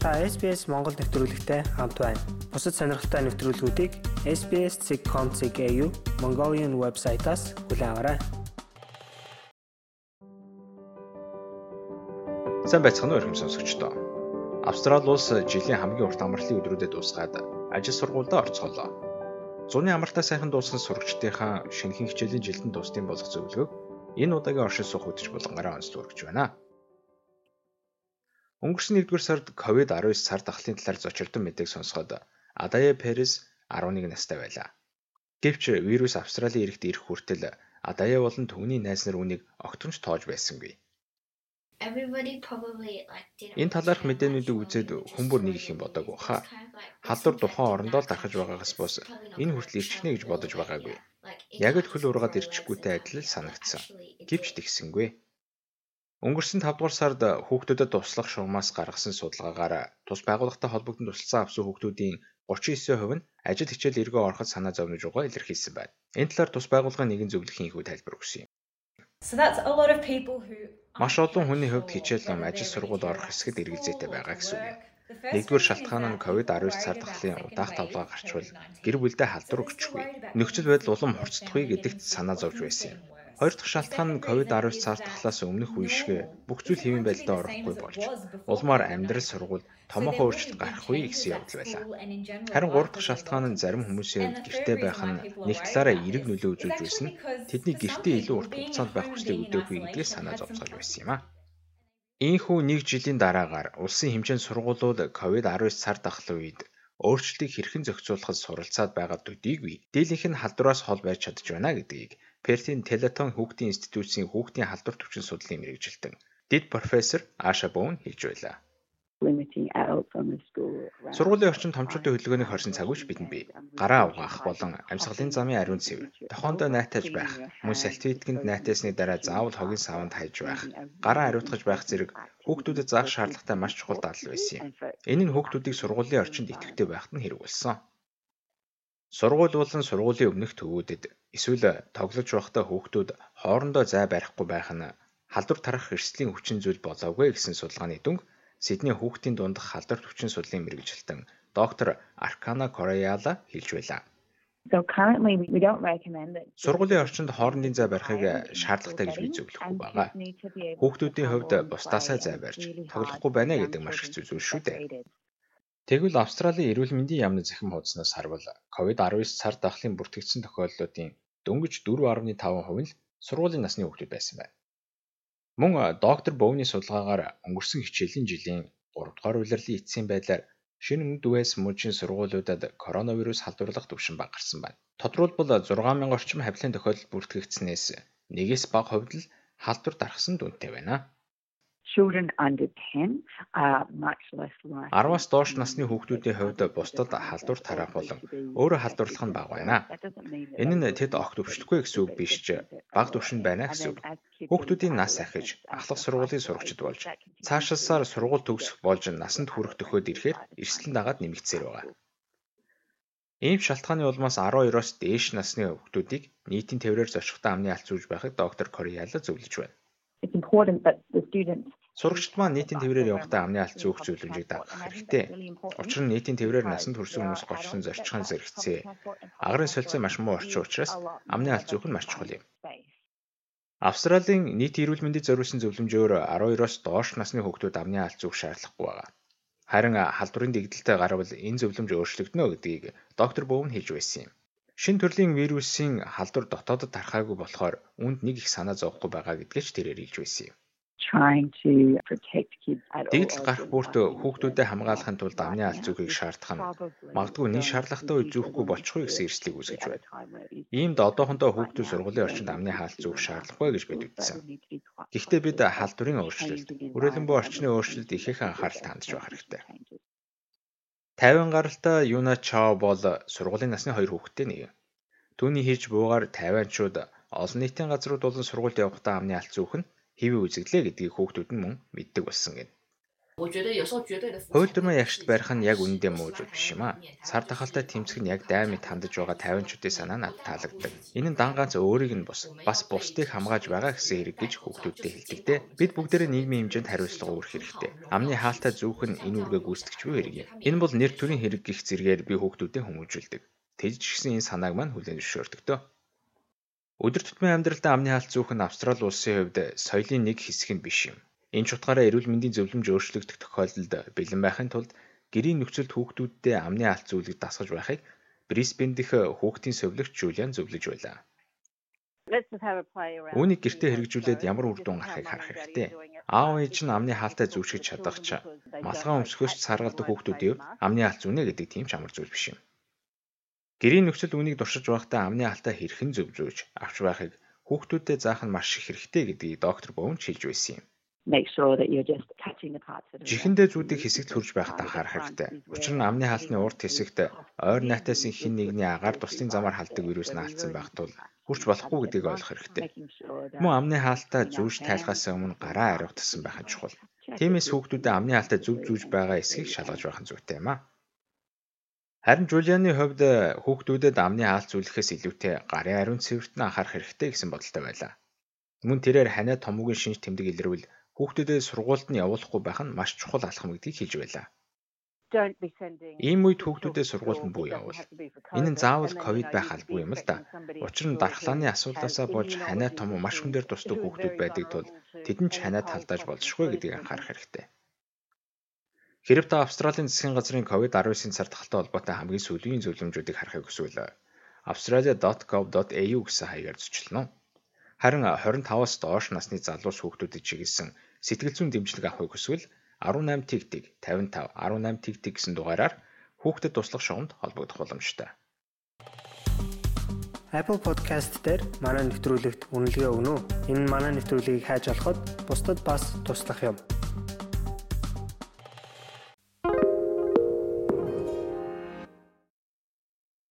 Та SBS Монгол нэвтрүүлэгтэй хамт байна. Бусад сонирхолтой нэвтрүүлгүүдийг SBS.com.cg Mongolian вебсайтаас хүлээн аваарай. Сайн байцгаана уу хүмүүс сонсогчдоо. Австрали улс жилийн хамгийн урт амралтын өдрүүдэд дуусгаад ажил сургуульд орцголоо. Зуны амралтаа сайхан дууссан сурагчдынхаа шинэхэн хичээлийн жилдэн дуустын болох зөвлөгөөг энэ удаагийн оршин суух хөтөч булгангараа онцлог өгч байна. Өнгөрсөн 1-р сард COVID-19 сар дахлын талаар зочирдсон мэдээг сонсоход Адая Перес 11 настай байлаа. Гэвч вирус Австралийн иргэд ирэх хүртэл Адая болон түүний найз нар үүнийг огтомж тоож байсангүй. Энэ талаарх мэдээнүүдийг үзээд хүмүүр нэг их юм бодоагүй хаа. Халдвар тухайн орондоо л дарахж байгаагаас бус энэ хүртэл ирчихнэ гэж бодож байгаагүй. Яг л хөл ургаад ирчихгүйтэй адил санагдсан. Гэвч тэгсэнгүй. Өнгөрсөн 5 дугаар сард хүүхдүүдэд туслах шугамаас гаргасан судалгаагаар тус байгууллагатай холбогдсон тусалсан авсан хүүхдүүдийн 39% нь ажил хичээл эргөө ороход санаа зовнож байгаа илэрхийлсэн байна. Энэ талаар тус байгууллагын нэгэн зөвлөхийн хүү тайлбар өгсөн юм. Маш олон хүний хувьд хичээл ном ажил сургууль орох хэсэгт эргэлзээтэй байгаа гэсэн үг. Нэгдүгээр шалтгаан нь COVID-19 цар тахлын удаах тавлага гарчвал гэр бүлдээ халдвар өгчихгүй. Нөхцөл байдал улам хурцдахгүй гэдэгт санаа зовж байсан юм. Хоёр дахь шалтгаан нь COVID-19 цар тахлаас өмнөх үе шиг бүх зүйл хэвийн байдлаа орохгүй болж улмаар амьдрал сургууль томоохон өөрчлөлт гарахгүй гэсэн явдал байлаа. Харин гурав дахь шалтгаан нь зарим хүмүүсийн хувьд гэртээ байх нь нэг талаараа эерэг нөлөө үзүүлж байсан тэдний гэртээ илүү урт хугацаанд байх хүслийг өдөөхгүй гэдгээс санаа зовцолж байсан юм а. Ийхүү нэг жилийн дараагаар улсын хэмжээнд сургуулиуд COVID-19 цар тахлын үед өөрчлөлтийг хэрхэн зохицуулахад суралцаад байгаа төдийгүй дийлэнх нь халдвараас хол байж чадж байна гэдгийг Пертийн Телетон хүүхдийн институтийн хүүхдийн халдвар төвчин судлалын мэрэгжилтэн дэд профессор Аша Боун хэлж байлаа. Сургуулийн орчинд томчуудын хөдөлгөөнийг хорсон цаг үеч бидэнд бий. Гараа угаах болон амьсгалын замын ариун цэвэр, тохоондоо найтаж байх, мөн сальтвитгэнд найтасны дараа заавал хогийн саванд хайж байх, гараа ариутгаж байх зэрэг хүүхдүүдэд заах шаардлагатай маш чухал дадлал байсан юм. Энэ нь хүүхдүүдийг сургуулийн орчинд идэвхтэй байхад нь хэрэг болсон. Сургууль болон сургуулийн өмнөх төвүүдэд эсвэл тоглож байхдаа хүүхдүүд хоорондоо зай барихгүй байх нь халдвар тарах эрсдлийн хүчин зүйл болоогүй гэсэн судалгааны дүнг Сидней хүүхдийн дундх халдвар төвчин судлалын мэрэгжилтэн доктор Аркана Кореяла хэлж байлаа. Сургуулийн орчинд хоорондын зай барихыг шаардлагатай гэж би зөвлөхгүй байгаа. Хүүхдүүдийн хувьд бусдаасаа зай барьж тоглохгүй байна гэдэг маш хэцүү зүйл шүү дээ. Тэгвэл Австралийн эрүүл мэндийн яамны захим хуудаснаас харвал COVID-19 цар тахлын бүртгэгдсэн тохиолдлуудын дөнгөж 4.5% нь сургуулийн насны хүүхдүүд байсан байна. Мөн доктор Боуны судалгаагаар өнгөрсөн хичээлийн жилийн 3 дугаар улирлын эцсийн байдлаар шинэ өмнөд үеэс мужийн сургуулиудад коронавирус халдварлах түвшин багассан байна. Тодорхойлбол 6000 орчим хавлын тохиолдол бүртгэгдсэнээс нэгээс бага хувьд л халдвар дарахсан дүнтэй байна. Children under 10 are much less likely. 10-аас доош насны хүүхдүүдийн хувьд бусдад халдвар тараах болон өөрөө халдварлах нь бага байна. Энэ нь тэд огт өвчлөхгүй гэсэн үг биш ч бага түвшинд байна гэсэн үг. Хүүхдүүдийн нас ахиж ахлах сургуулийн сурагчид болж цаашаасаар сургууль төгсөх болж насанд хүрэх төхөөд ирэхээр эрсдэл дагаад нэмэгдсээр байгаа. Ийм шалтгааны улмаас 12-оос дээш насны хүүхдүүдийг нийтийн тээврээр зочихтой амны алт зүүж байхыг доктор Кореяла зөвлөж байна. Сурагчид маань нийтийн тээврээр явахдаа амны алт зөөх зөвлөмжийг дагах хэрэгтэй. Учир нь нийтийн тээврээр насанд хүрсэн хүмүүс голчлон зорчихын зэрэгцээ. Агарын солилцоо маш муу орчин учраас амны алт зөөх нь маш чухал юм. Австралийн нийт эрүүл мэндэд зориулсан зөвлөмжөөр 12-оос доош насны хүүхдүүд амны алт зөөх шаардлагагүй байна. Харин халдварын дэгдэлтэй гарвал энэ зөвлөмж өөрчлөгдөнө гэдгийг доктор Бөөвн хэлж байсан юм. Шин төрлийн вирусын халдвар дотоодод тархаагүй болохоор үүнд нэг их санаа зовхгүй байгаа гэдгийг ч тэрээр хэлж байсан юм. Дэгдэл гарах бүрт хүүхдүүдэд хамгаалахын тулд амны алт зүүхийг шаардах нь магадгүй нэг шаардлагатай үе зүүхгүй болчихгүй гэсэн эрсдлийг үүсгэж байна. Иймд одоохондоо хүүхдүүд сургуулийн орчинд амны хаалт зүүх шаардлагагүй гэж бид үзсэн. Гэхдээ бид халдварын өөрчлөлт, хүрээлэн буй орчны өөрчлөлт ихээхэн анхаарал хандж байх хэрэгтэй. 50 гаралтай Юна Чао бол сургуулийн насны хоёр хүүхэдтэй нэг. Түүний хийж буугаар тайванчууд олон нийтийн газрууд болон сургуульд явахдаа амны алт зүүх нь хэвээ үзэгдлээ гэдгийг хүүхдүүд нь мөн мэддэг болсон гэнэ. Хуйлдурмаа ягшд барих нь яг үнэндээ муу зүйл биш юм аа. Сар тахалтай тэмцэх нь яг даймыг хандаж байгаа 50-чуудын санаа надад таалагддаг. Энэ нь дан ганц өөрийг нь бус, бас бусдыг хамгааж байгаа гэсэн хэрэг гэж хүүхдүүдтэй хэлдэгтэй. Бид бүгдээрээ нийгмийн хэмжээнд хариуцлага өгөх хэрэгтэй. Амны хаалтаа зүүх нь энэ үргээ гүйцэтгэж буй хэрэг юм. Энэ бол нэр төрийн хэрэг гих зэргээр би хүүхдүүдэд хүмүүжүүлдэг. Тэжж гисэн энэ санааг мань хүлээн зөвшөөрдөг дөө. Өдөр тутмын амьдралдаа амны хаалт зүүх нь Австрали улсын хувьд соёлын нэг хэсэг нь биш юм. Энэ ч утгаараа эрүүл мэндийн зөвлөмж өөрчлөгдөх тохиолдолд бэлэн байхын тулд гэрийн нөхцөлд хүүхдүүддээ амны алт зүйлийг дасгаж байхыг Брисбен дэх хүүхдийн совилогч Жулиан зөвлөж байлаа. Үүнийг гэртээ хэрэгжүүлээд ямар үр дүн гарахыг харах хэрэгтэй. Аав ээж нь амны хаалтаа зүүшгэж чадах ч малгай өмсгөөч саргалдаг хүүхдүүдийн амны хаалт зүүнэ гэдэг тийм ч амар зүйл биш юм. Гэрийн нөхцөл үүнийг дуршиж байхдаа амны хаалтаа хэрхэн зөвжөөж авч байхыг хүүхдүүдэд заах нь маш их хэрэгтэй гэдгийг доктор Боун хэлж байсан юм Жихэндээ зүүдийг хэсэгт хүрж байхад анхаарах хэрэгтэй. Учир нь амны хаалтны урд хэсэгт ойр найтаас хэн нэгний агаар туслын замаар халддаг вирус наалтсан байх тул хүрч болохгүй гэдгийг ойлгох хэрэгтэй. Мөн амны хаалтаа зүүж тайлхаас өмнө гараа ариутсан байх нь чухал. Тиймээс хүүхдүүдэд амны хаалтаа зөв зүүж байгаа эсхийг шалгаж байх нь зүйтэй юм а. Харин Жулианы хувьд хүүхдүүдэд амны хаалт зүйлэхээс илүүтэй гарын ариун цэвэрт нь анхаарах хэрэгтэй гэсэн бодолтой байлаа. Мөн тэрээр ханиа томоогийн шинж тэмдэг илэрвэл хүүхдүүдэд сургуульд нь явуулахгүй байх нь маш чухал алхам гэдгийг хэлж байлаа. Ийм үед хүүхдүүдэд сургуульд нь бүү явуул. Энэ нь заавал ковид байх албагүй юм л да. Учир нь дархлааны асуудлаасаа болж ханаа том маш хүн дээр тусдаг хүүхдүүд байдаг тул тэдэнд ч ханаа талдаж болзошгүй гэдгийг анхаарах хэрэгтэй. Хэрв та Австралийн засгийн газрын COVID-19 цар тахалтай холбоотой хамгийн сүүлийн зөвлөмжүүдийг харахыг хүсвэл australia.gov.au гэсэн хаягаар зочлоно. Харин 25-аас доош насны залуус хүүхдүүдэд чиглэсэн сэтгэл зүйн дэмжлэг авахыг хүсвэл 18 тэг тэг 55 18 тэг тэг гэсэн дугаараар хүүхдэд туслах шугамд холбогдох боломжтой. Apple Podcast дээр манай нэвтрүүлэгт үнэлгээ өгнө үү? Энэ манай нэвтрүүлгийг хайж олоход бусдад бас туслах юм.